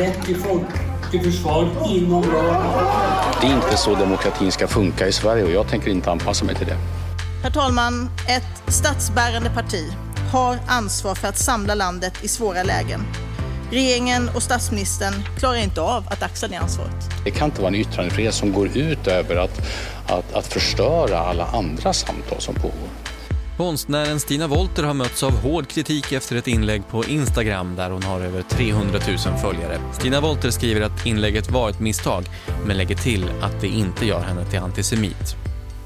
Rätt till folkförsvar inom ramen Det är inte så demokratin ska funka i Sverige och jag tänker inte anpassa mig till det. Herr talman, ett statsbärande parti har ansvar för att samla landet i svåra lägen. Regeringen och statsministern klarar inte av att axla det ansvaret. Det kan inte vara en yttrandefrihet som går ut över att, att, att förstöra alla andra samtal som pågår. Konstnären Stina Wolter har mötts av hård kritik efter ett inlägg på Instagram där hon har över 300 000 följare. Stina Wolter skriver att inlägget var ett misstag, men lägger till att det inte gör henne till antisemit.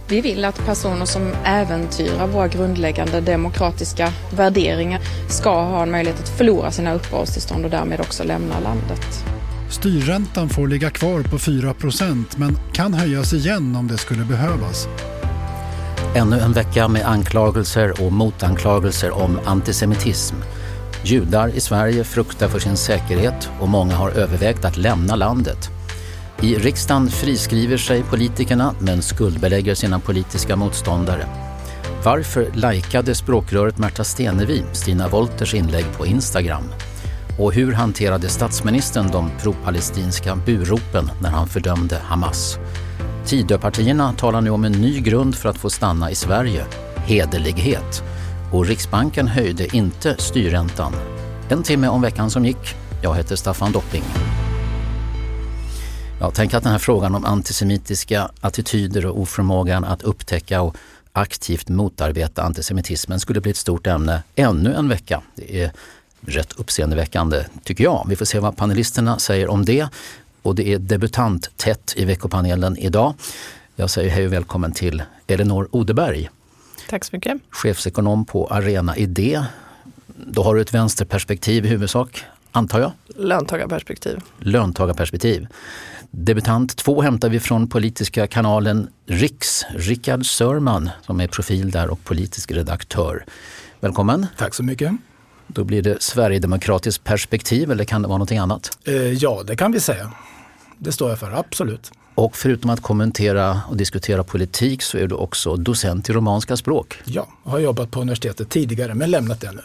Vi vill att personer som äventyrar våra grundläggande demokratiska värderingar ska ha en möjlighet att förlora sina uppehållstillstånd och därmed också lämna landet. Styrräntan får ligga kvar på 4% men kan höjas igen om det skulle behövas. Ännu en vecka med anklagelser och motanklagelser om antisemitism. Judar i Sverige fruktar för sin säkerhet och många har övervägt att lämna landet. I riksdagen friskriver sig politikerna men skuldbelägger sina politiska motståndare. Varför likade språkröret Märta Stenevi Stina Wolters inlägg på Instagram? Och hur hanterade statsministern de pro-palestinska buropen när han fördömde Hamas? Tidöpartierna talar nu om en ny grund för att få stanna i Sverige, hederlighet. Och Riksbanken höjde inte styrräntan. En timme om veckan som gick. Jag heter Staffan Dopping. Ja, tänk att den här frågan om antisemitiska attityder och oförmågan att upptäcka och aktivt motarbeta antisemitismen skulle bli ett stort ämne ännu en vecka. Det är rätt uppseendeväckande tycker jag. Vi får se vad panelisterna säger om det. Och det är debutant tätt i veckopanelen idag. Jag säger hej och välkommen till Elinor Odeberg. Tack så mycket. Chefsekonom på Arena Idé. Då har du ett vänsterperspektiv i huvudsak, antar jag? Löntagarperspektiv. Löntagarperspektiv. Debutant två hämtar vi från politiska kanalen Riks, Rickard Sörman som är profil där och politisk redaktör. Välkommen. Tack så mycket. Då blir det Sverigedemokratiskt perspektiv eller kan det vara någonting annat? Eh, ja, det kan vi säga. Det står jag för, absolut. Och förutom att kommentera och diskutera politik så är du också docent i romanska språk. Ja, har jobbat på universitetet tidigare men lämnat det nu.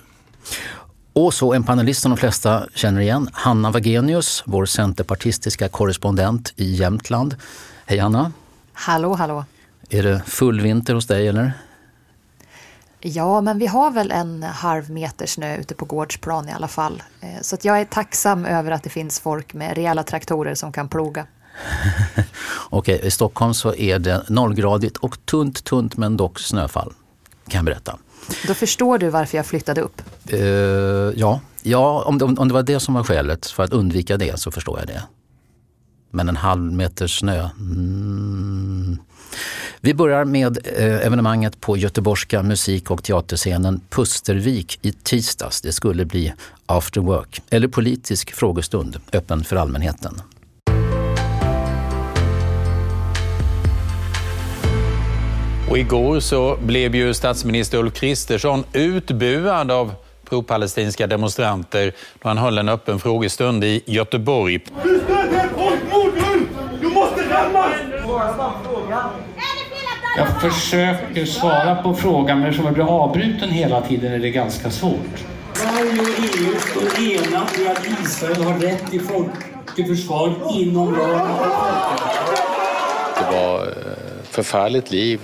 Och så en panelist som de flesta känner igen, Hanna Wagenius, vår centerpartistiska korrespondent i Jämtland. Hej Hanna! Hallå, hallå! Är det full vinter hos dig eller? Ja, men vi har väl en halv meter snö ute på gårdsplan i alla fall. Eh, så jag är tacksam över att det finns folk med rejäla traktorer som kan ploga. Okej, i Stockholm så är det nollgradigt och tunt, tunt men dock snöfall, kan jag berätta. Då förstår du varför jag flyttade upp? Uh, ja, ja om, det, om det var det som var skälet för att undvika det så förstår jag det. Men en halv meter snö? Mm. Vi börjar med eh, evenemanget på Göteborgska musik och teaterscenen Pustervik i tisdags. Det skulle bli after work, eller politisk frågestund, öppen för allmänheten. Och igår så blev ju statsminister Ulf Kristersson utbuad av propalestinska demonstranter då han höll en öppen frågestund i Göteborg. Du stödjer folkmord nu! Du måste skämmas! Jag försöker svara på frågan, men eftersom jag blir avbruten hela tiden är det ganska svårt. Sverige och EU står enat i att Israel har rätt till försvar inom ramen folkrätten. var eh, förfärligt liv,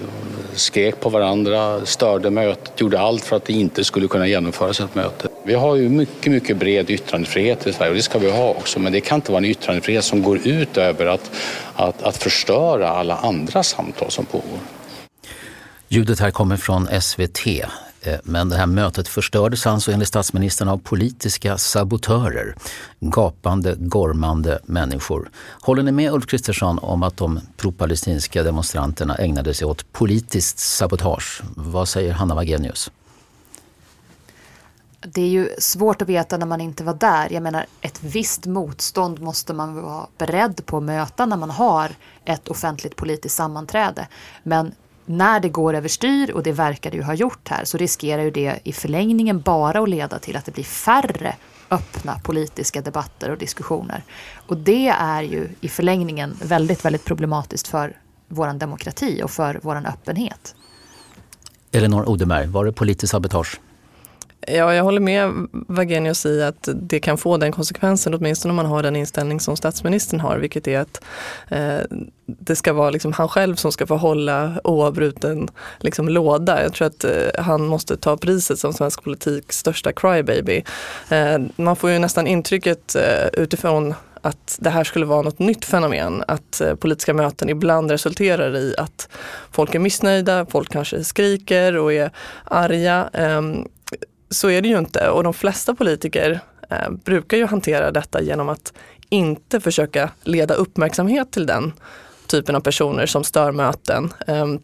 skrek på varandra, störde mötet, gjorde allt för att det inte skulle kunna genomföras ett möte. Vi har ju mycket, mycket bred yttrandefrihet i Sverige och det ska vi ha också, men det kan inte vara en yttrandefrihet som går ut över att, att, att förstöra alla andra samtal som pågår. Ljudet här kommer från SVT. Eh, men det här mötet förstördes alltså enligt statsministern av politiska sabotörer. Gapande, gormande människor. Håller ni med Ulf Kristersson om att de propalestinska demonstranterna ägnade sig åt politiskt sabotage? Vad säger Hanna Wagenius? Det är ju svårt att veta när man inte var där. Jag menar, ett visst motstånd måste man vara beredd på att möta när man har ett offentligt politiskt sammanträde. Men när det går överstyr, och det verkar det ju ha gjort här, så riskerar ju det i förlängningen bara att leda till att det blir färre öppna politiska debatter och diskussioner. Och det är ju i förlängningen väldigt, väldigt problematiskt för vår demokrati och för vår öppenhet. Elinor Odemer, var det politiskt sabotage? Ja, jag håller med Wagenius i att det kan få den konsekvensen, åtminstone om man har den inställning som statsministern har, vilket är att eh, det ska vara liksom han själv som ska få hålla oavbruten liksom, låda. Jag tror att eh, han måste ta priset som svensk politiks största crybaby. Eh, man får ju nästan intrycket eh, utifrån att det här skulle vara något nytt fenomen. Att eh, politiska möten ibland resulterar i att folk är missnöjda, folk kanske skriker och är arga. Ehm, så är det ju inte och de flesta politiker eh, brukar ju hantera detta genom att inte försöka leda uppmärksamhet till den typen av personer som stör möten. Ehm,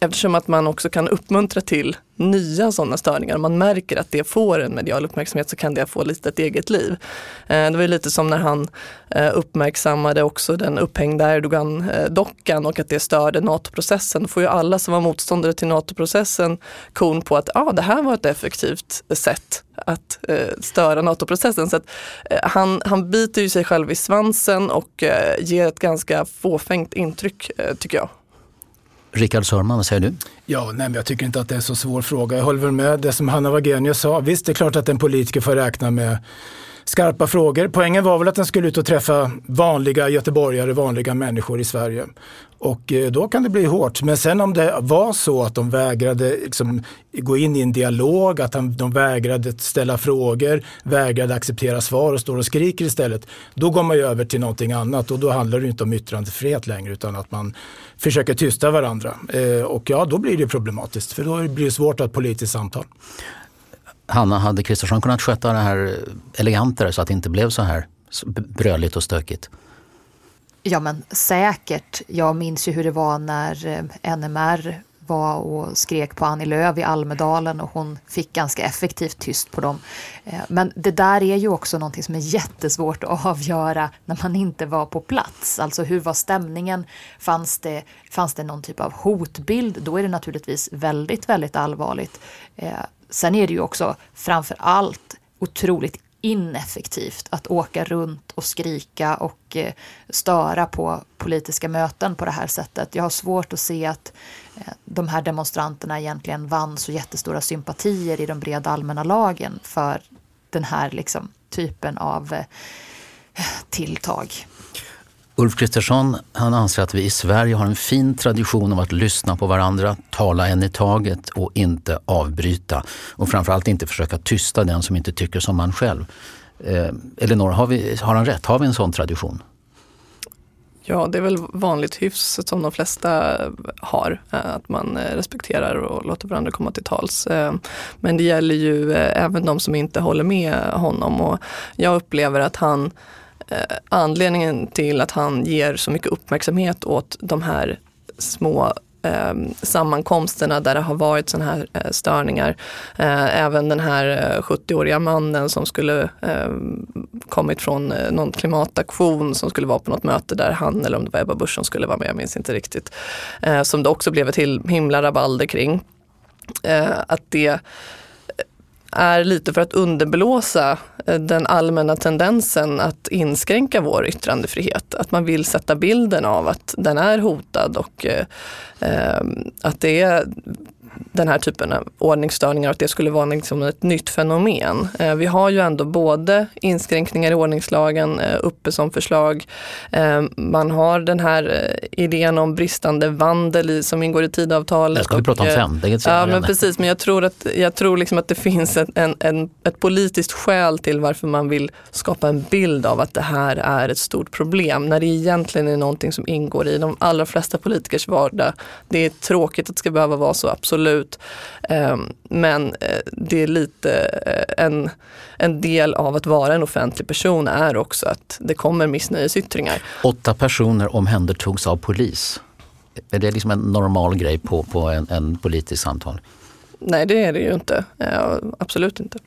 Eftersom att man också kan uppmuntra till nya sådana störningar. Om man märker att det får en medial uppmärksamhet så kan det få lite ett eget liv. Eh, det var lite som när han eh, uppmärksammade också den upphängda Erdogan-dockan och att det störde NATO-processen. Då får ju alla som var motståndare till NATO-processen kon på att ah, det här var ett effektivt sätt att eh, störa NATO-processen. Så att, han, han biter ju sig själv i svansen och ger ett ganska fåfängt intryck tycker jag. Rickard Sörman, vad säger du? Ja, nej, men jag tycker inte att det är en så svår fråga. Jag håller väl med det som Hanna Wagenius sa. Visst, det är klart att en politiker får räkna med skarpa frågor. Poängen var väl att den skulle ut och träffa vanliga göteborgare, vanliga människor i Sverige. Och eh, då kan det bli hårt. Men sen om det var så att de vägrade liksom, gå in i en dialog, att de vägrade ställa frågor, vägrade acceptera svar och står och skriker istället. Då går man ju över till någonting annat och då handlar det inte om yttrandefrihet längre utan att man försöker tysta varandra. Eh, och ja, då blir det problematiskt för då blir det svårt att ha ett politiskt samtal. Hanna, hade Kristersson kunnat sköta det här elegantare så att det inte blev så här bröligt och stökigt? Ja men säkert. Jag minns ju hur det var när eh, NMR var och skrek på Annie Lööf i Almedalen och hon fick ganska effektivt tyst på dem. Eh, men det där är ju också någonting som är jättesvårt att avgöra när man inte var på plats. Alltså hur var stämningen? Fanns det, fanns det någon typ av hotbild? Då är det naturligtvis väldigt, väldigt allvarligt. Eh, sen är det ju också framför allt otroligt ineffektivt att åka runt och skrika och eh, störa på politiska möten på det här sättet. Jag har svårt att se att eh, de här demonstranterna egentligen vann så jättestora sympatier i de breda allmänna lagen för den här liksom, typen av eh, tilltag. Ulf Kristersson han anser att vi i Sverige har en fin tradition av att lyssna på varandra, tala en i taget och inte avbryta. Och framförallt inte försöka tysta den som inte tycker som man själv. Eh, Elinor, har, vi, har han rätt? Har vi en sån tradition? Ja, det är väl vanligt hyfs som de flesta har, eh, att man eh, respekterar och låter varandra komma till tals. Eh, men det gäller ju även de som inte håller med honom och jag upplever att han Eh, anledningen till att han ger så mycket uppmärksamhet åt de här små eh, sammankomsterna där det har varit sådana här eh, störningar. Eh, även den här eh, 70-åriga mannen som skulle eh, kommit från någon klimataktion som skulle vara på något möte där han eller om det var Ebba Busch som skulle vara med, jag minns inte riktigt. som det också blev ett himla rabalder kring. att det är lite för att underblåsa eh, den allmänna tendensen att inskränka vår yttrandefrihet. Att man vill sätta bilden av att den är hotad och eh, eh att det är den här typen av ordningsstörningar, att det skulle vara liksom ett nytt fenomen. Eh, vi har ju ändå både inskränkningar i ordningslagen eh, uppe som förslag. Eh, man har den här idén om bristande vandel i, som ingår i tidavtalet. Det ska vi prata om sen. Det ja, men precis, men jag tror att, jag tror liksom att det finns en, en, ett politiskt skäl till varför man vill skapa en bild av att det här är ett stort problem, när det egentligen är någonting som ingår i de allra flesta politikers vardag. Det är tråkigt att det ska behöva vara så, absolut. Ehm, men eh, det är lite eh, en, en del av att vara en offentlig person är också att det kommer missnöjesyttringar. Åtta personer omhändertogs av polis. Är det liksom en normal grej på, på en, en politisk samtal? Nej, det är det ju inte. Absolut inte.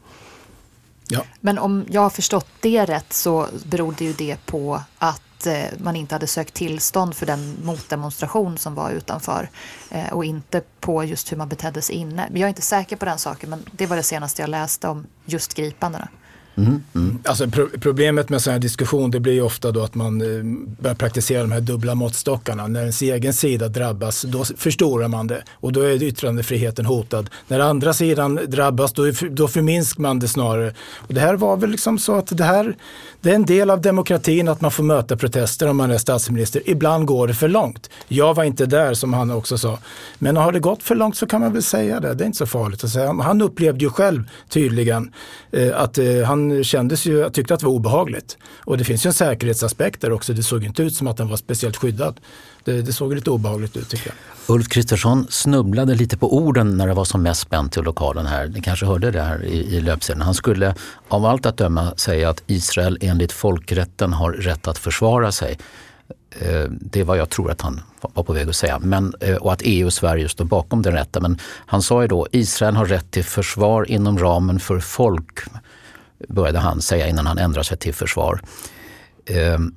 Ja. Men om jag har förstått det rätt så berodde ju det på att Eh, man inte hade sökt tillstånd för den motdemonstration som var utanför eh, och inte på just hur man betedde sig inne. Jag är inte säker på den saken men det var det senaste jag läste om just gripandena. Mm, mm. Alltså, pro problemet med sådana här diskussion det blir ju ofta då att man eh, börjar praktisera de här dubbla måttstockarna. När ens egen sida drabbas då förstorar man det och då är yttrandefriheten hotad. När andra sidan drabbas då, då förminskar man det snarare. Och det här var väl liksom så att det här det är en del av demokratin att man får möta protester om man är statsminister. Ibland går det för långt. Jag var inte där som han också sa. Men har det gått för långt så kan man väl säga det. Det är inte så farligt att säga. Han upplevde ju själv tydligen eh, att eh, han kändes ju, tyckte att det var obehagligt. Och det finns ju en säkerhetsaspekt där också. Det såg inte ut som att han var speciellt skyddad. Det, det såg lite obehagligt ut tycker jag. Ulf Kristersson snubblade lite på orden när det var som mest spänt i lokalen här. Ni kanske hörde det här i, i löpsedeln. Han skulle av allt att döma säga att Israel enligt folkrätten har rätt att försvara sig. Eh, det är vad jag tror att han var på väg att säga. Men, eh, och att EU och Sverige står bakom den rätten. Men han sa ju då Israel har rätt till försvar inom ramen för folk började han säga innan han ändrade sig till försvar. Ehm,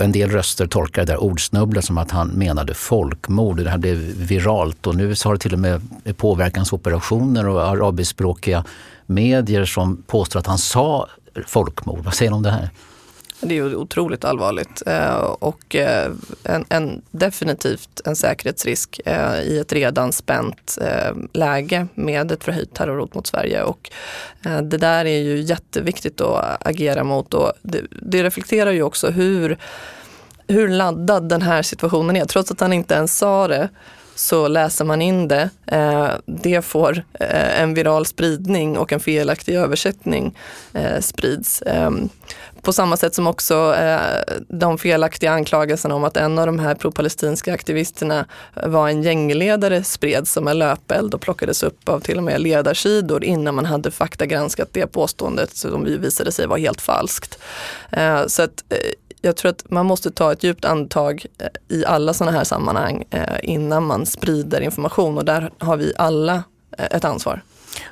en del röster tolkar det där ordsnubblet som att han menade folkmord. Det här blev viralt och nu har det till och med påverkansoperationer och arabiskspråkiga medier som påstår att han sa folkmord. Vad säger du om det här? Det är ju otroligt allvarligt eh, och eh, en, en, definitivt en säkerhetsrisk eh, i ett redan spänt läge med ett förhöjt terrorhot mot Sverige. Och det där är ju jätteviktigt att agera mot och det, det reflekterar ju också hur, hur laddad den här situationen är. Trots att han inte ens sa det så läser man in det. Eh, det får eh, en viral spridning och en felaktig översättning eh, sprids. Ehm, på samma sätt som också de felaktiga anklagelserna om att en av de här pro-palestinska aktivisterna var en gängledare spreds som en löpeld och plockades upp av till och med ledarsidor innan man hade faktagranskat det påståendet som visade sig vara helt falskt. Så att jag tror att man måste ta ett djupt andetag eh, i alla sådana här sammanhang eh, innan man sprider information och där har vi alla eh, ett ansvar.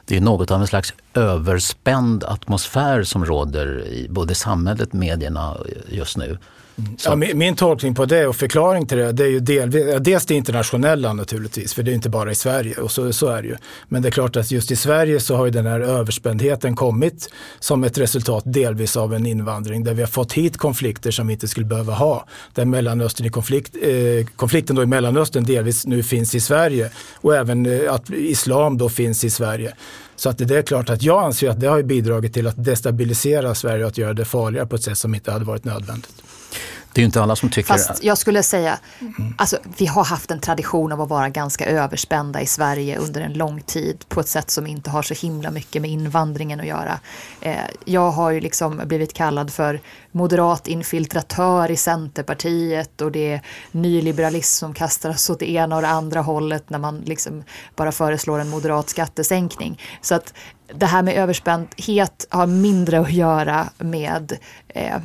Det är något av en slags överspänd atmosfär som råder i både samhället och medierna just nu. Mm. Ja, min, min, tolkning på det och förklaring till det, det är ju delvis, dels det internationella naturligtvis, för det är inte bara i Sverige och så, så är det ju. Men det är klart att just i Sverige så har ju den här överspändheten kommit som ett resultat delvis av en invandring där vi har fått hit konflikter som vi inte skulle behöva ha. Där Mellanöstern i konflikt, eh, konflikten då i Mellanöstern delvis nu finns i Sverige och även eh, att islam då finns i Sverige. Så att det är klart att jag anser att det har bidragit till att destabilisera Sverige och att göra det farligare på ett sätt som inte hade varit nödvändigt. Det är ju inte alla som tycker... Fast jag skulle säga, mm. alltså, vi har haft en tradition av att vara ganska överspända i Sverige under en lång tid på ett sätt som inte har så himla mycket med invandringen att göra. Eh, jag har ju liksom blivit kallad för moderat infiltratör i Centerpartiet och det är nyliberalism som kastar oss åt det ena och det andra hållet när man liksom bara föreslår en moderat skattesänkning. Så att det här med överspändhet har mindre att göra med eh,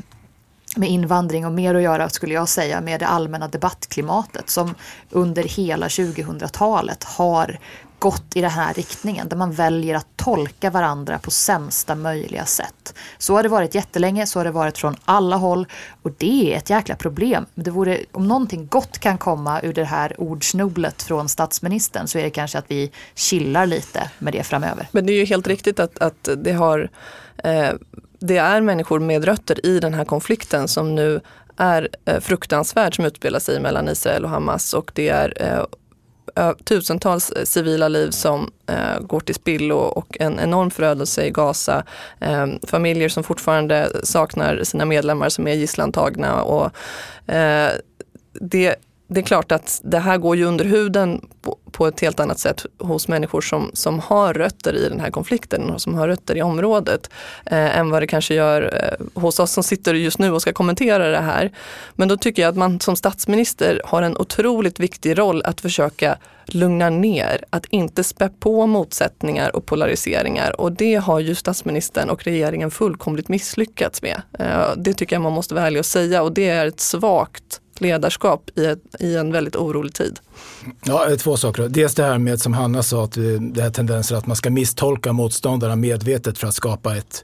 med invandring och mer att göra, skulle jag säga, med det allmänna debattklimatet som under hela 2000-talet har gått i den här riktningen där man väljer att tolka varandra på sämsta möjliga sätt. Så har det varit jättelänge, så har det varit från alla håll och det är ett jäkla problem. Det vore, om någonting gott kan komma ur det här ordsnubblet från statsministern så är det kanske att vi chillar lite med det framöver. Men det är ju helt riktigt att, att det har eh, det är människor med rötter i den här konflikten som nu är eh, fruktansvärd som utspelar sig mellan Israel och Hamas och det är eh, tusentals eh, civila liv som eh, går till spillo och en enorm förödelse i Gaza. Eh, familjer som fortfarande saknar sina medlemmar som är gisslantagna. Och, eh, det, det är klart att det här går ju under huden på, på, ett helt annat sätt hos människor som, som har rötter i den här konflikten och som har rötter i området eh, än vad det kanske gör eh, hos oss som sitter just nu och ska kommentera det här. Men då tycker jag att man som statsminister har en otroligt viktig roll att försöka lugna ner, att inte spä på motsättningar och polariseringar. Och det har ju statsministern och regeringen fullkomligt misslyckats med. Eh, det tycker jag man måste vara ärlig och säga och det är ett svagt ledarskap i, ett, i en väldigt orolig tid. Ja, två saker. Dels det här med som Hanna sa, att det här tendenser att man ska misstolka motståndarna medvetet för att skapa ett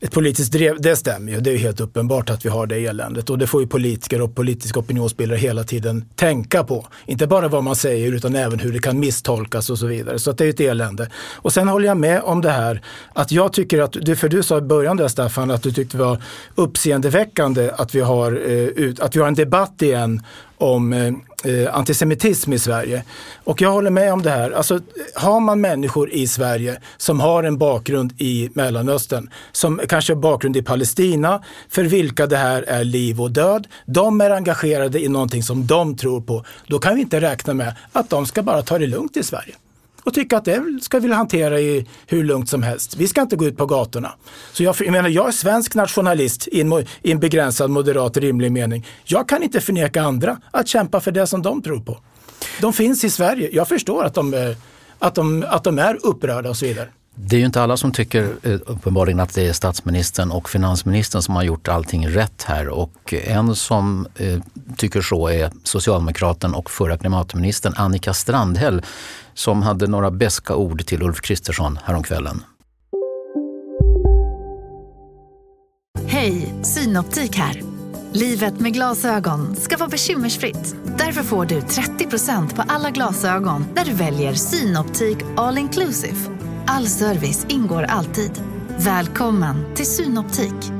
ett politiskt drev, det stämmer ju. Det är helt uppenbart att vi har det eländet och det får ju politiker och politiska opinionsbildare hela tiden tänka på. Inte bara vad man säger utan även hur det kan misstolkas och så vidare. Så att det är ett elände. Och sen håller jag med om det här att jag tycker att, för du sa i början där Staffan att du tyckte det var uppseendeväckande att vi har, eh, att vi har en debatt igen om eh, eh, antisemitism i Sverige. Och jag håller med om det här. Alltså, har man människor i Sverige som har en bakgrund i Mellanöstern, som kanske har bakgrund i Palestina, för vilka det här är liv och död. De är engagerade i någonting som de tror på. Då kan vi inte räkna med att de ska bara ta det lugnt i Sverige och tycka att det ska vi hantera i hur lugnt som helst. Vi ska inte gå ut på gatorna. Så jag, jag menar, jag är svensk nationalist i en, i en begränsad moderat rimlig mening. Jag kan inte förneka andra att kämpa för det som de tror på. De finns i Sverige. Jag förstår att de, eh, att de, att de är upprörda och så vidare. Det är ju inte alla som tycker eh, uppenbarligen att det är statsministern och finansministern som har gjort allting rätt här. Och en som eh, tycker så är socialdemokraten och förra klimatministern Annika Strandhäll som hade några beska ord till Ulf Kristersson häromkvällen. Hej, Synoptik här. Livet med glasögon ska vara bekymmersfritt. Därför får du 30% på alla glasögon när du väljer Synoptik All Inclusive. All service ingår alltid. Välkommen till Synoptik.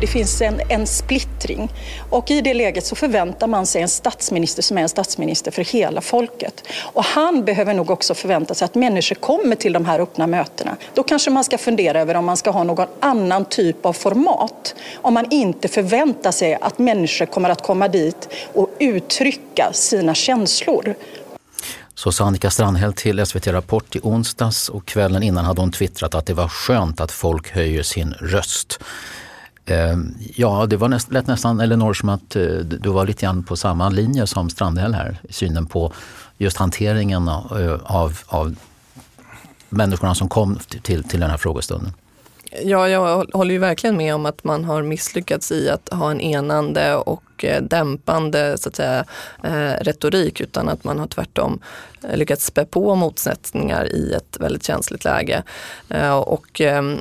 Det finns en, en splittring och i det läget så förväntar man sig en statsminister som är en statsminister för hela folket. Och han behöver nog också förvänta sig att människor kommer till de här öppna mötena. Då kanske man ska fundera över om man ska ha någon annan typ av format. Om man inte förväntar sig att människor kommer att komma dit och uttrycka sina känslor. Så sa Annika Strandhäll till SVT Rapport i onsdags och kvällen innan hade hon twittrat att det var skönt att folk höjer sin röst. Ehm, ja, det var näst, lät nästan, Elinor, som att eh, du var lite grann på samma linje som Strandhäll här, i synen på just hanteringen av, eh, av, människorna som kom till, till den här frågestunden. Ja, jag håller ju verkligen med om att man har misslyckats i att ha en enande och eh, dämpande så att säga, retorik utan att man har tvärtom lyckats spä på motsättningar i ett väldigt känsligt läge. Och ehm,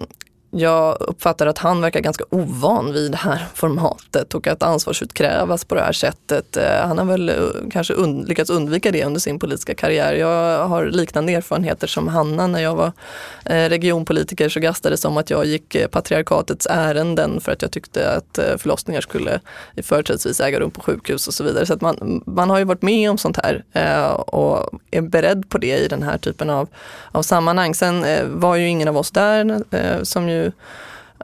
jag uppfattar att han verkar ganska ovan vid det här formatet och att ansvarsutkrävas på det här sättet. Eh, han har väl eh, kanske und lyckats undvika det under sin politiska karriär. Jag har liknande erfarenheter som Hanna. När jag var eh, regionpolitiker så gastades det om att jag gick patriarkatets ärenden för att jag tyckte att förlossningar skulle företrädesvis äga rum på sjukhus och så vidare. Så att man, man har ju varit med om sånt här och är beredd på det i den här typen av, av sammanhang. Sen var ju ingen av oss där som ju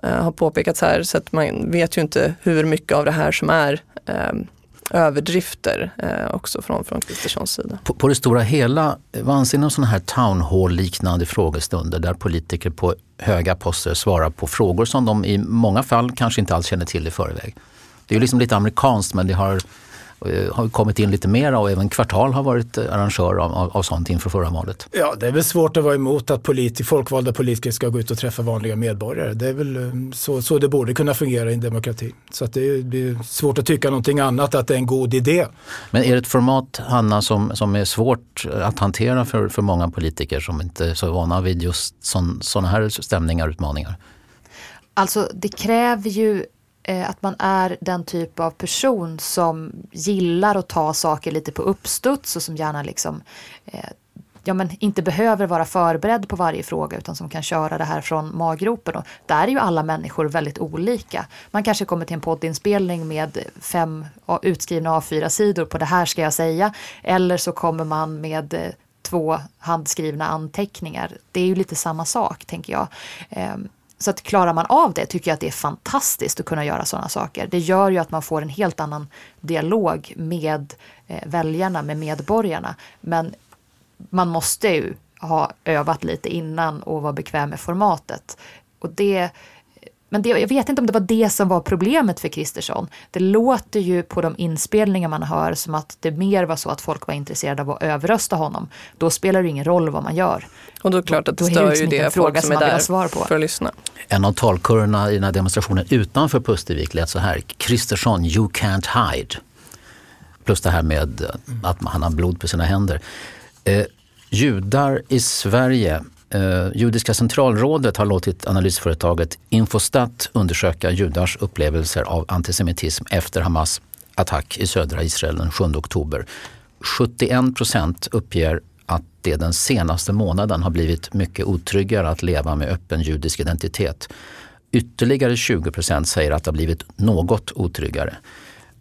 Eh, har påpekats här, så att man vet ju inte hur mycket av det här som är ehm, överdrifter eh, också från, från Kristerssons sida. På, på det stora hela, vad anser ni om sådana här town hall-liknande frågestunder där politiker på höga poster svarar på frågor som de i många fall kanske inte alls känner till i förväg? Det är ju liksom lite amerikanskt men det har har kommit in lite mera och även Kvartal har varit eh, arrangör av, av, av sånt inför förra valet. Ja, det är väl svårt att vara emot att politi folkvalda politiker ska gå ut och träffa vanliga medborgare. Det är väl eh, så, så det borde kunna fungera i en demokrati. Så att det, är, det är svårt att tycka någonting annat, att det är en god idé. Men är det ett format, Hanna, som, som är svårt att hantera för, för många politiker som inte är så vana vid just sådana här stämningar och utmaningar? Alltså det kräver ju eh, Eh, att man är den typ av person som gillar att ta saker lite på uppstuds och som gärna liksom eh, ja, men inte behöver vara förberedd på varje fråga utan som kan köra det här från maggropen. Och där är ju alla människor väldigt olika. Man kanske kommer till en poddinspelning med fem utskrivna A4-sidor på det här ska jag säga. Eller så kommer man med eh, två handskrivna anteckningar. Det är ju lite samma sak tänker jag. Ehm, så att klarar man av det tycker jag att det är fantastiskt att kunna göra sådana saker. Det gör ju att man får en helt annan dialog med eh, väljarna, med medborgarna. Men man måste ju ha övat lite innan och vara bekväm med formatet. Och det, men det, jag vet inte om det var det som var problemet för Kristersson. Det låter ju på de inspelningar man hör som att det mer var så att folk var intresserade av att överrösta honom. Då spelar det ingen roll vad man gör. Och då är det klart att det stör ju det folk som är där svar på. för att lyssna. En av talkörerna i den här demonstrationen utanför Pustervik lät så här. Kristersson, you can't hide. Plus det här med att han har blod på sina händer. Eh, judar i Sverige eh, Judiska centralrådet har låtit analysföretaget Infostat undersöka judars upplevelser av antisemitism efter Hamas attack i södra Israel den 7 oktober. 71 procent uppger att det den senaste månaden har blivit mycket otryggare att leva med öppen judisk identitet. Ytterligare 20 procent säger att det har blivit något otryggare.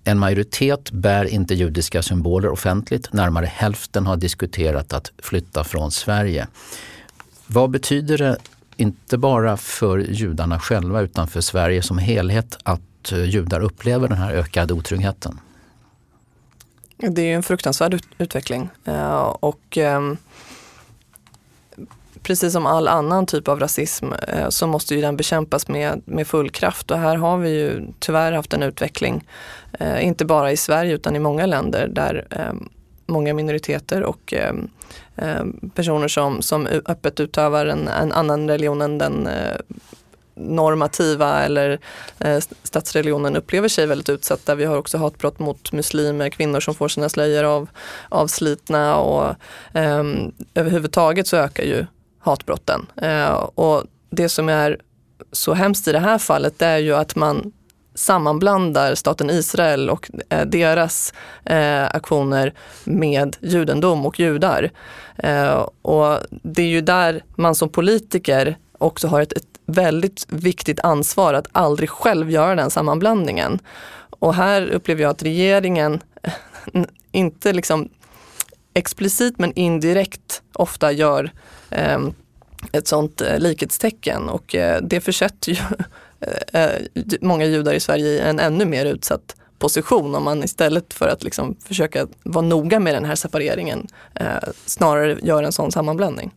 En majoritet bär inte judiska symboler offentligt. Närmare hälften har diskuterat att flytta från Sverige. Vad betyder det, inte bara för judarna själva utan för Sverige som helhet, att eh, judar upplever den här ökade otryggheten? Det är en fruktansvärd ut utveckling. Eh, och ehm, precis som all annan typ av rasism eh, så måste ju den bekämpas med, med full kraft. Och här har vi ju tyvärr haft en utveckling, inte bara i Sverige utan i många länder där ehm, många minoriteter och eh, eh, personer som, som öppet utövar en, en annan religion än den eh, normativa eller eh, statsreligionen upplever sig väldigt utsatta. Vi har också hatbrott mot muslimer, kvinnor som får sina slöjor av, avslitna och eh, överhuvudtaget så ökar ju hatbrotten. Eh, och det som är så hemskt i det här fallet det är ju att man sammanblandar staten Israel och eh, deras eh, aktioner med judendom och judar. Eh, och det är ju där man som politiker också har ett, ett väldigt viktigt ansvar att aldrig själv göra den sammanblandningen. Och här upplever jag att regeringen eh, inte liksom explicit men indirekt ofta gör eh, ett sånt eh, likhetstecken och eh, det försätter ju Eh, eh, många judar i Sverige i en ännu mer utsatt position om man istället för att liksom försöka vara noga med den här separeringen eh, snarare gör en sån sammanblandning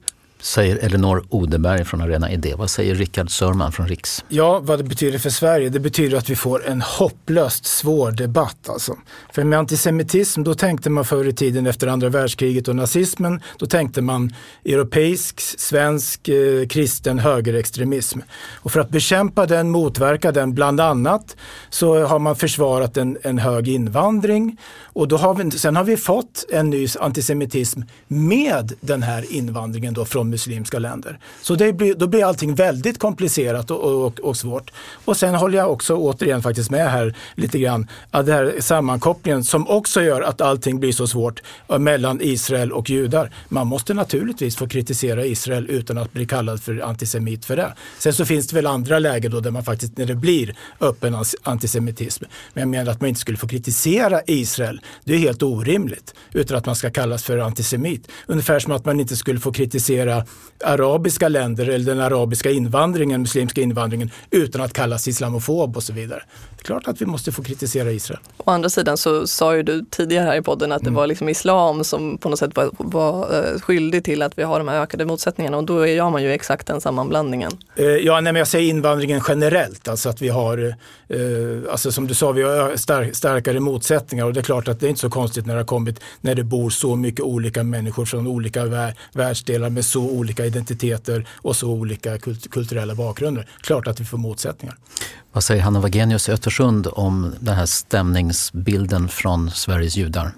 säger Elinor Odeberg från Arena Idé. Vad säger Rickard Sörman från Riks? Ja, vad det betyder för Sverige? Det betyder att vi får en hopplöst svår debatt. Alltså. För med antisemitism, då tänkte man förr i tiden efter andra världskriget och nazismen, då tänkte man europeisk, svensk, eh, kristen högerextremism. Och för att bekämpa den, motverka den bland annat, så har man försvarat en, en hög invandring. Och då har vi, sen har vi fått en ny antisemitism med den här invandringen då från muslimska länder. Så det blir, då blir allting väldigt komplicerat och, och, och, svårt. Och sen håller jag också återigen faktiskt med här lite grann, att den här sammankopplingen som också gör att allting blir så svårt eh, mellan Israel och judar. Man måste naturligtvis få kritisera Israel utan att bli kallad för antisemit för det. Sen så finns det väl andra lägen då där man faktiskt, när det blir öppen antisemitism. Men jag menar att man inte skulle få kritisera Israel, det är helt orimligt. Utan att man ska kallas för antisemit. Ungefär som att man inte skulle få kritisera andra arabiska länder eller den arabiska invandringen, muslimska invandringen utan att kallas islamofob och så vidare. Klart att vi måste få kritisera Israel. Å andra sidan så sa ju du tidigare här i podden att det mm. var liksom islam som på något sätt var, var uh, skyldig till att vi har de här ökade motsättningarna och då gör man ju exakt den sammanblandningen. Uh, ja, nej, men jag säger invandringen generellt, alltså att vi har, uh, alltså som du sa, vi har stark, starkare motsättningar och det är klart att det är inte så konstigt när det har kommit, när det bor så mycket olika människor från olika vär, världsdelar med så olika identiteter och så olika kult, kulturella bakgrunder. Klart att vi får motsättningar. Vad säger Hanna Wagenius i Östersund om den här stämningsbilden från Sveriges judar?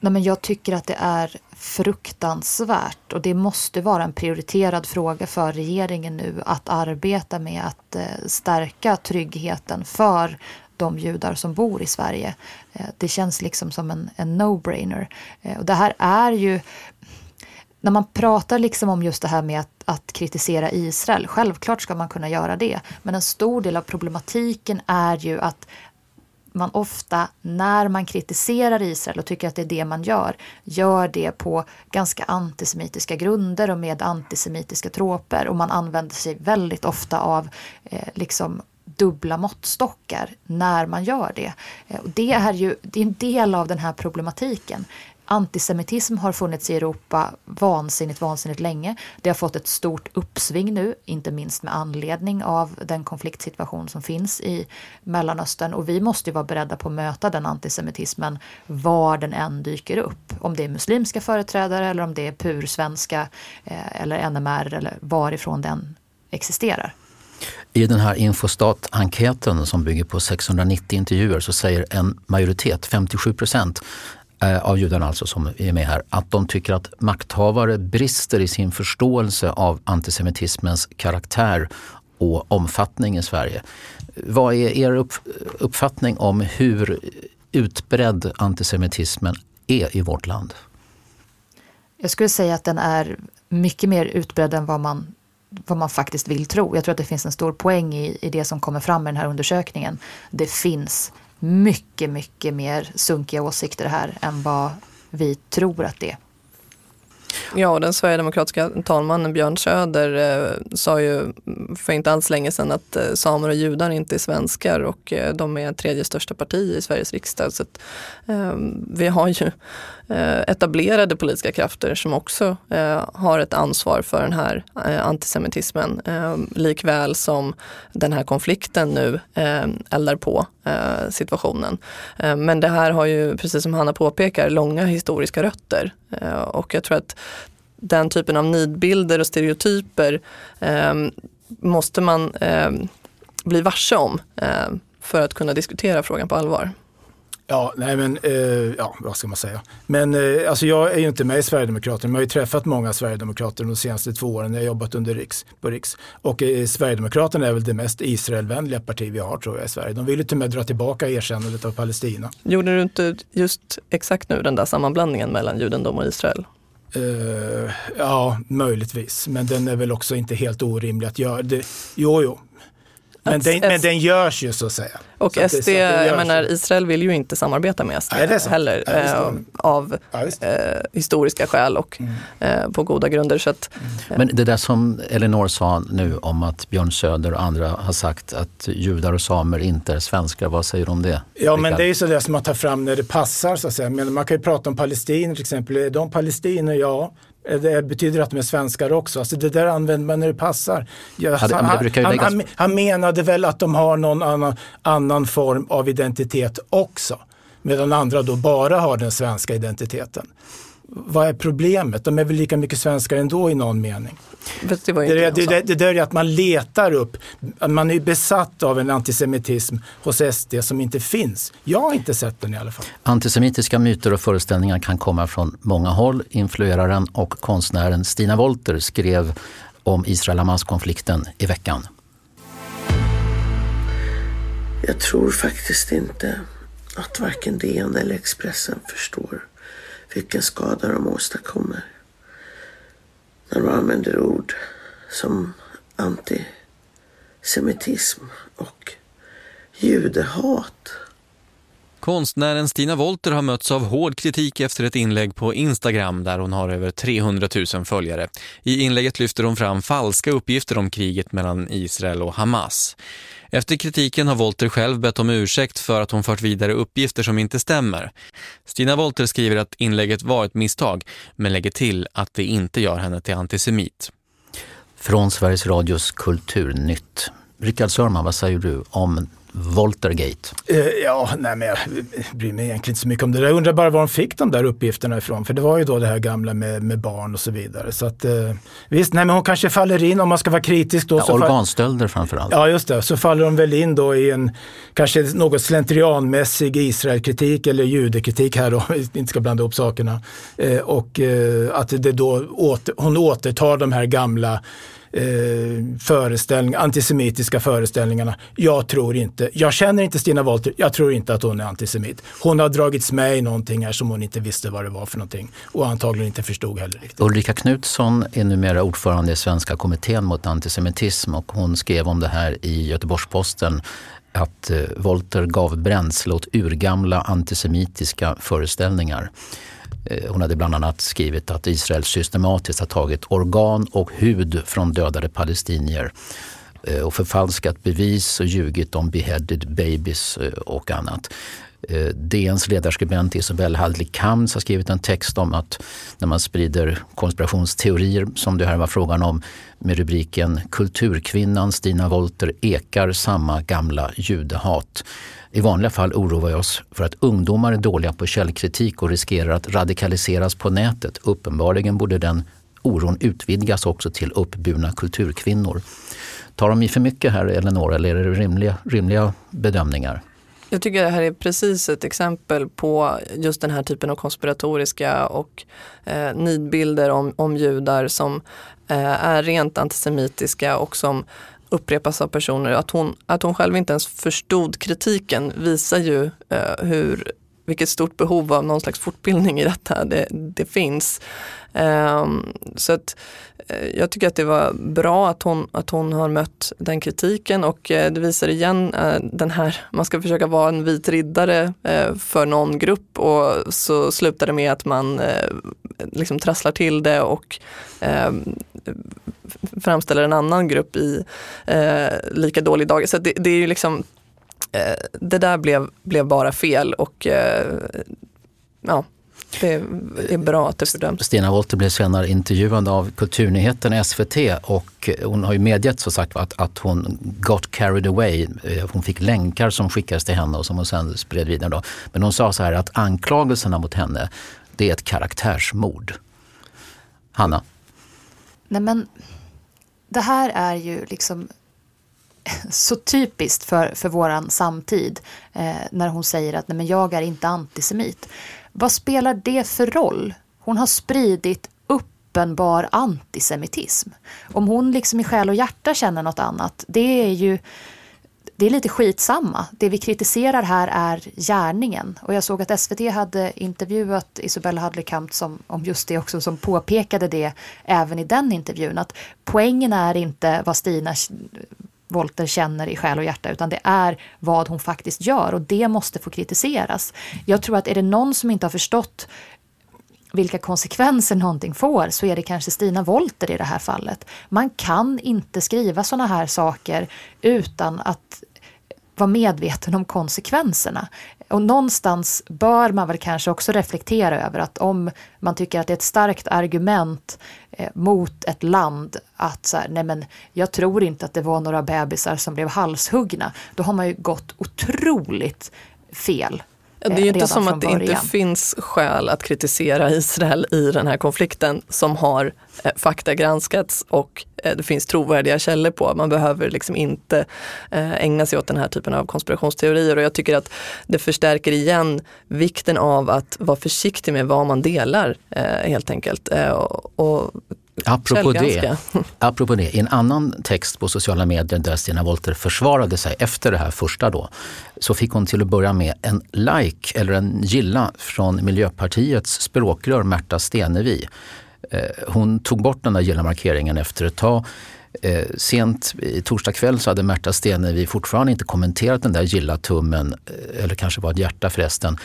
Nej, men jag tycker att det är fruktansvärt och det måste vara en prioriterad fråga för regeringen nu att arbeta med att eh, stärka tryggheten för de judar som bor i Sverige. Eh, det känns liksom som en, en no-brainer. Eh, och det här är ju när man pratar liksom om just det här med att, att, kritisera Israel, självklart ska man kunna göra det. Men en stor del av problematiken är ju att man ofta, när man kritiserar Israel och tycker att det är det man gör, gör det på ganska antisemitiska grunder och med antisemitiska troper. Och man använder sig väldigt ofta av eh, liksom dubbla måttstockar när man gör det. Eh, och det är ju det är en del av den här problematiken antisemitism har funnits i Europa vansinnigt, vansinnigt länge. Det har fått ett stort uppsving nu, inte minst med anledning av den konfliktsituation som finns i Mellanöstern. Och vi måste ju vara beredda på att möta den antisemitismen var den än dyker upp. Om det är muslimska företrädare eller om det är pur-svenska eh, eller NMR eller varifrån den existerar. I den här Infostat-enkäten som bygger på 690 intervjuer så säger en majoritet, 57 procent, Eh, av judarna alltså som är med här, att de tycker att makthavare brister i sin förståelse av antisemitismens karaktär och omfattning i Sverige. Vad är er uppfattning om hur utbredd antisemitismen är i vårt land? Jag skulle säga att den är mycket mer utbredd än vad man, vad man faktiskt vill tro. Jag tror att det finns en stor poäng i, i det som kommer fram i den här undersökningen. Det finns mycket, mycket mer sunkiga åsikter här än vad vi tror att det är. Ja, och den sverigedemokratiska talmannen Björn Söder eh, sa ju för inte alls länge sedan att eh, samer och judar inte är svenskar och eh, de är tredje största parti i Sveriges riksdag. Så att, eh, vi har ju Eh, etablerade politiska krafter som också eh, har ett ansvar för den här eh, antisemitismen. likväl som den här konflikten nu eldar på situationen. men det här har ju, precis som Hanna påpekar, långa historiska rötter. och jag tror att den typen av nidbilder och stereotyper måste man bli varse om för att kunna diskutera frågan på allvar. Ja, nej men, eh, ja, vad ska man säga. Men eh, alltså jag är ju inte med i Sverigedemokraterna, men jag har ju träffat många Sverigedemokrater de senaste två åren när jag jobbat under Riks, på Riks. Och eh, Sverigedemokraterna är väl det mest Israelvänliga parti vi har tror jag i Sverige. De vill ju till och med dra tillbaka erkännandet av Palestina. Gjorde du inte just exakt nu den där sammanblandningen mellan judendom och Israel? Uh, ja, möjligtvis. Men den är väl också inte helt orimlig att göra. Det, jo, jo, men den, men den görs ju så att säga. Och så SD, jag menar Israel vill ju inte samarbeta med SD Nej, heller ja, eh, av ja, eh, historiska skäl och mm. eh, på goda grunder. Så att, mm. Men det där som Elinor sa nu om att Björn Söder och andra har sagt att judar och samer inte är svenskar, vad säger du om det? Ja men det är ju så det som man tar fram när det passar så att säga. Men man kan ju prata om palestinier till exempel. Är de palestinier? Ja. Det betyder att de är svenskar också. Alltså det där använder man när det passar. Jag, han, han, han, han, menade väl att de har någon annan, annan form av identitet också. Medan andra då bara har den svenska identiteten. Vad är problemet? De är väl lika mycket svenskar ändå i någon mening. Det, det, det, det, det där är att man letar upp, man är besatt av en antisemitism hos SD som inte finns. Jag har inte sett den i alla fall. Antisemitiska myter och föreställningar kan komma från många håll. Influeraren och konstnären Stina Wolter skrev om Israel-Hamas-konflikten i veckan. Jag tror faktiskt inte att varken DN eller Expressen förstår vilken skada de åstadkommer när de använder ord som antisemitism och judehat. Konstnären Stina Wolter har mötts av hård kritik efter ett inlägg på Instagram där hon har över 300 000 följare. I inlägget lyfter hon fram falska uppgifter om kriget mellan Israel och Hamas. Efter kritiken har Volter själv bett om ursäkt för att hon fört vidare uppgifter som inte stämmer. Stina Volter skriver att inlägget var ett misstag men lägger till att det inte gör henne till antisemit. Från Sveriges Radios Kulturnytt. Rickard Sörman, vad säger du om Voltergate? Eh, ja, nej men jag bryr mig egentligen inte så mycket om det. Jag undrar bara var de fick de där uppgifterna ifrån. För det var ju då det här gamla med, med barn och så vidare. Så att, eh, visst, nej men hon kanske faller in om man ska vara kritisk då. Ja, så organstölder framförallt. Ja, just det. Så faller de väl in då i en kanske något slentrianmässig Israelkritik eller judekritik här då. inte ska blanda ihop sakerna. Eh, och att det då åter, hon återtar de här gamla eh, föreställning, antisemitiska föreställningarna. Jag tror inte, jag känner inte Stina Wollter, jag tror inte att hon är antisemit. Hon har dragits med i någonting här som hon inte visste vad det var för någonting och antagligen inte förstod heller riktigt. Ulrika Knutsson är numera ordförande i Svenska kommittén mot antisemitism och hon skrev om det här i Göteborgs-Posten att eh, Volter gav bränsle åt urgamla antisemitiska föreställningar. Eh, hon hade bland annat skrivit att Israel systematiskt har tagit organ och hud från dödade palestinier eh, och förfalskat bevis och ljugit om beheaded babies eh, och annat. Eh, DNs ledarskribent Isabelle Hadley Kamms har skrivit en text om att när man sprider konspirationsteorier som det här var frågan om med rubriken Kulturkvinnan Stina Wolter ekar samma gamla judehat i vanliga fall oroar vi oss för att ungdomar är dåliga på källkritik och riskerar att radikaliseras på nätet. Uppenbarligen borde den oron utvidgas också till uppburna kulturkvinnor. Tar de i för mycket här, Eleonora, eller är det rimliga, rimliga bedömningar? Jag tycker det här är precis ett exempel på just den här typen av konspiratoriska och eh, nidbilder om, om judar som eh, är rent antisemitiska och som upprepas av personer. Att hon, att hon själv inte ens förstod kritiken visar ju eh, hur, vilket stort behov av någon slags fortbildning i detta det, det finns. Um, så att, Eh, jag tycker att det var bra att hon, att hon har mött den kritiken och eh, det visar igen eh, den här, man ska försöka vara en vit riddare för någon grupp och så slutar det med att man liksom trasslar till det och ehm, framställer en annan grupp i lika dålig dag. Så det, det är ju liksom det där blev, blev bara fel och ja, det är bra att det fördöms. Stina Wolter blev senare intervjuad av Kulturnyheten SVT och hon har ju medgett så sagt att, att hon got carried away. Eh, hon fick länkar som skickades till henne och som hon sen spred vidare. Då. Men hon sa så här att anklagelserna mot henne det är ett karaktärsmord. Hanna? Nej men det här är ju liksom så typiskt för, för våran samtid eh, när hon säger att nej men jag är inte antisemit. Vad spelar det för roll? Hon har spridit uppenbar antisemitism. Om hon liksom i själ och hjärta känner något annat, det är ju det är lite skitsamma. Det vi kritiserar här är gärningen. Och jag såg att SVT hade intervjuat Isabella Hadley-Kamp om just det också, som påpekade det även i den intervjun. Att poängen är inte vad Stina Volter känner i själ och hjärta utan det är vad hon faktiskt gör och det måste få kritiseras. Jag tror att är det någon som inte har förstått vilka konsekvenser någonting får så är det kanske Stina Volter i det här fallet. Man kan inte skriva sådana här saker utan att vara medveten om konsekvenserna. Och någonstans bör man väl kanske också reflektera över att om man tycker att det är ett starkt argument eh, mot ett land att så här, nej men jag tror inte att det var några bebisar som blev halshuggna. Då har man ju gått otroligt fel. Ja, det är ju inte som att det inte finns skäl att kritisera Israel i den här konflikten som har eh, faktagranskats och eh, det finns trovärdiga källor på. Man behöver liksom inte eh, ägna sig åt den här typen av konspirationsteorier och jag tycker att det förstärker igen vikten av att vara försiktig med vad man delar eh, helt enkelt. Eh, och, och Apropå det, apropå det, i en annan text på sociala medier där Stina Wolter försvarade sig efter det här första då, så fick hon till att börja med en like eller en gilla från Miljöpartiets språkrör Märta Stenevi. Eh, hon tog bort den där gilla-markeringen efter ett tag Eh, sent i torsdag kväll så hade Märta Stenevi fortfarande inte kommenterat den där gilla-tummen, eh, eller kanske var ett hjärta förresten.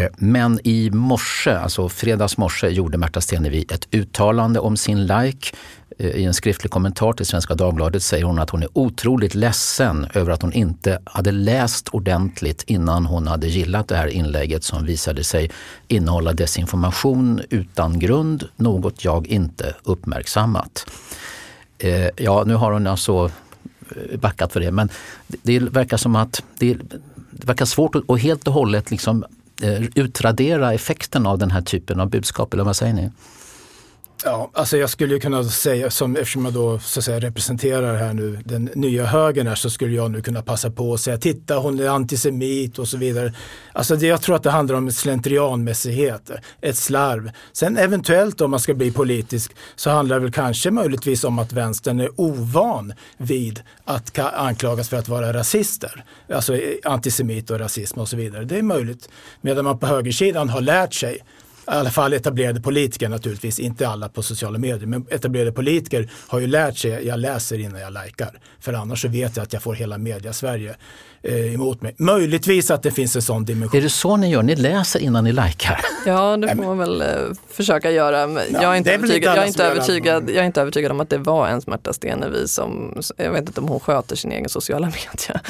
Eh, men i morse, alltså fredags morse, gjorde Märta Stenevi ett uttalande om sin like. Eh, I en skriftlig kommentar till Svenska Dagbladet säger hon att hon är otroligt ledsen över att hon inte hade läst ordentligt innan hon hade gillat det här inlägget som visade sig innehålla desinformation utan grund, något jag inte uppmärksammat. Eh, ja, nu har hon alltså backat för det, men det verkar som att det, verkar svårt att helt och hållet liksom Eh, utradera effekten av den här typen av budskap, eller vad säger ni? Ja, alltså jag skulle kunna säga, som, eftersom jag då så att säga, representerar här nu den nya högern här, så skulle jag nu kunna passa på att säga titta hon är antisemit och så vidare. Alltså det, jag tror att det handlar om slentrianmässighet, ett slarv. Sen eventuellt om man ska bli politisk så handlar det väl kanske möjligtvis om att vänstern är ovan vid att anklagas för att vara rasister. Alltså eh, antisemit och rasism och så vidare. Det är möjligt. Medan man på högersidan har lärt sig i alla fall etablerade politiker naturligtvis, inte alla på sociala medier, men etablerade politiker har ju lärt sig, jag läser innan jag likar. För annars så vet jag att jag får hela media-Sverige eh, emot mig. Möjligtvis att det finns en sån dimension. Är det så ni gör? Ni läser innan ni likar? Ja, det får man väl eh, försöka göra. Jag är, inte övertygad, jag, är inte övertygad, jag är inte övertygad om att det var en Märta Stenevi som, jag vet inte om hon sköter sin egen sociala media.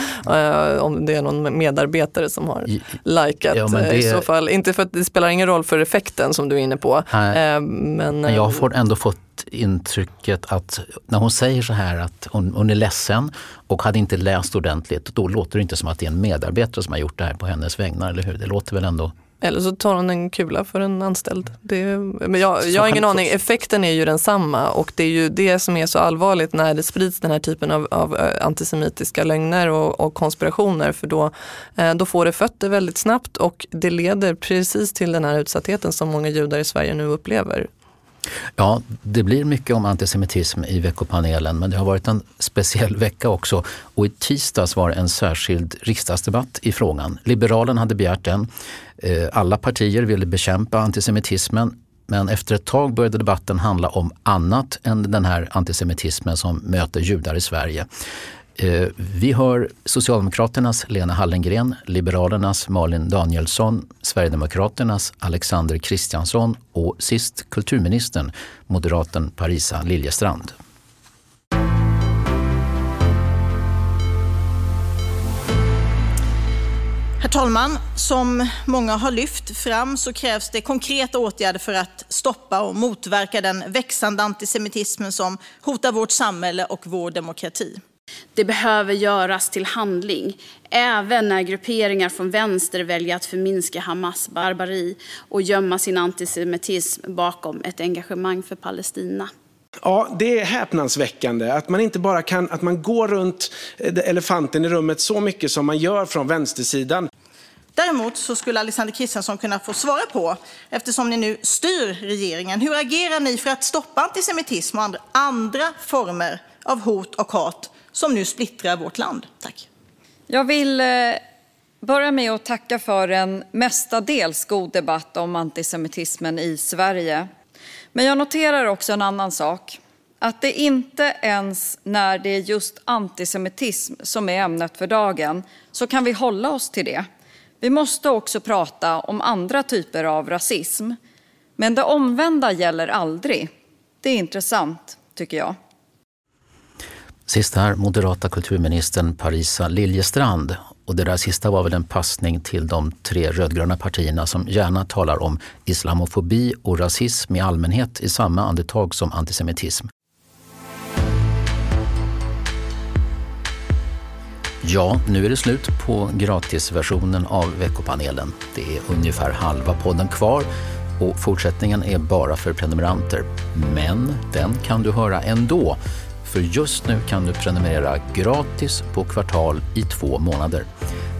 Uh, om det är någon medarbetare som har likat ja, det... i så fall. Inte för att det spelar ingen roll för effekten som du är inne på. Men, men jag har ändå fått intrycket att när hon säger så här att hon, hon, är ledsen och hade inte läst ordentligt, då låter det inte som att det är en medarbetare som har gjort det här på hennes vägnar, eller hur? Det låter väl ändå eller så tar hon en kula för en anställd. Det, men jag, jag har ingen aning, effekten är ju densamma och det är ju det som är så allvarligt när det sprids den här typen av, av eh, antisemitiska lögner och, och, konspirationer för då, eh, då får det fötter väldigt snabbt och det leder precis till den här utsattheten som många judar i Sverige nu upplever. Ja, det blir mycket om antisemitism i veckopanelen men det har varit en speciell vecka också. Och i tisdags var det en särskild riksdagsdebatt i frågan. Liberalerna hade begärt den. Eh, alla partier ville bekämpa antisemitismen men efter ett tag började debatten handla om annat än den här antisemitismen som möter judar i Sverige. Eh, vi hör Socialdemokraternas Lena Hallengren, Liberalernas Malin Danielsson, Sverigedemokraternas Alexander Kristiansson och sist kulturministern, moderaten Parisa Liljestrand. Herr talman! Som många har lyft fram så krävs det konkreta åtgärder för att stoppa och motverka den växande antisemitismen som hotar vårt samhälle och vår demokrati. Det behöver göras till handling, även när grupperingar från vänster väljer att förminska Hamas barbari och gömma sin antisemitism bakom ett engagemang för Palestina. Ja, det är häpnadsväckande att man inte bara kan, att man går runt elefanten i rummet så mycket som man gör från vänstersidan. Däremot så skulle Alexander Kristiansson kunna få svara på, eftersom ni nu styr regeringen, hur agerar ni för att stoppa antisemitism och andra, andra former av hot och hat som nu splittrar vårt land. Tack. Jag vill eh, börja med att tacka för en mestadels god debatt om antisemitismen i Sverige. Men jag noterar också en annan sak. Att det inte ens när det är just antisemitism som är ämnet för dagen så kan vi hålla oss till det. Vi måste också prata om andra typer av rasism. Men det omvända gäller aldrig. Det är intressant, tycker jag. Sist här moderata kulturministern Parisa Liljestrand. Och det där sista var väl en passning till de tre rödgröna partierna som gärna talar om islamofobi och rasism i allmänhet i samma andetag som antisemitism. Ja, nu är det slut på gratisversionen av veckopanelen. Det är ungefär halva podden kvar och fortsättningen är bara för prenumeranter. Men den kan du höra ändå för just nu kan du prenumerera gratis på Kvartal i två månader.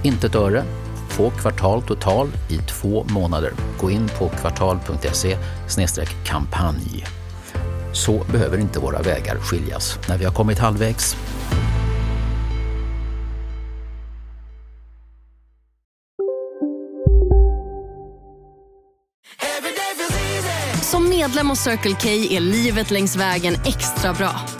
Inte ett öre. Få Kvartal Total i två månader. Gå in på kvartal.se kampanj. Så behöver inte våra vägar skiljas. När vi har kommit halvvägs Som medlem hos Circle K är livet längs vägen extra bra.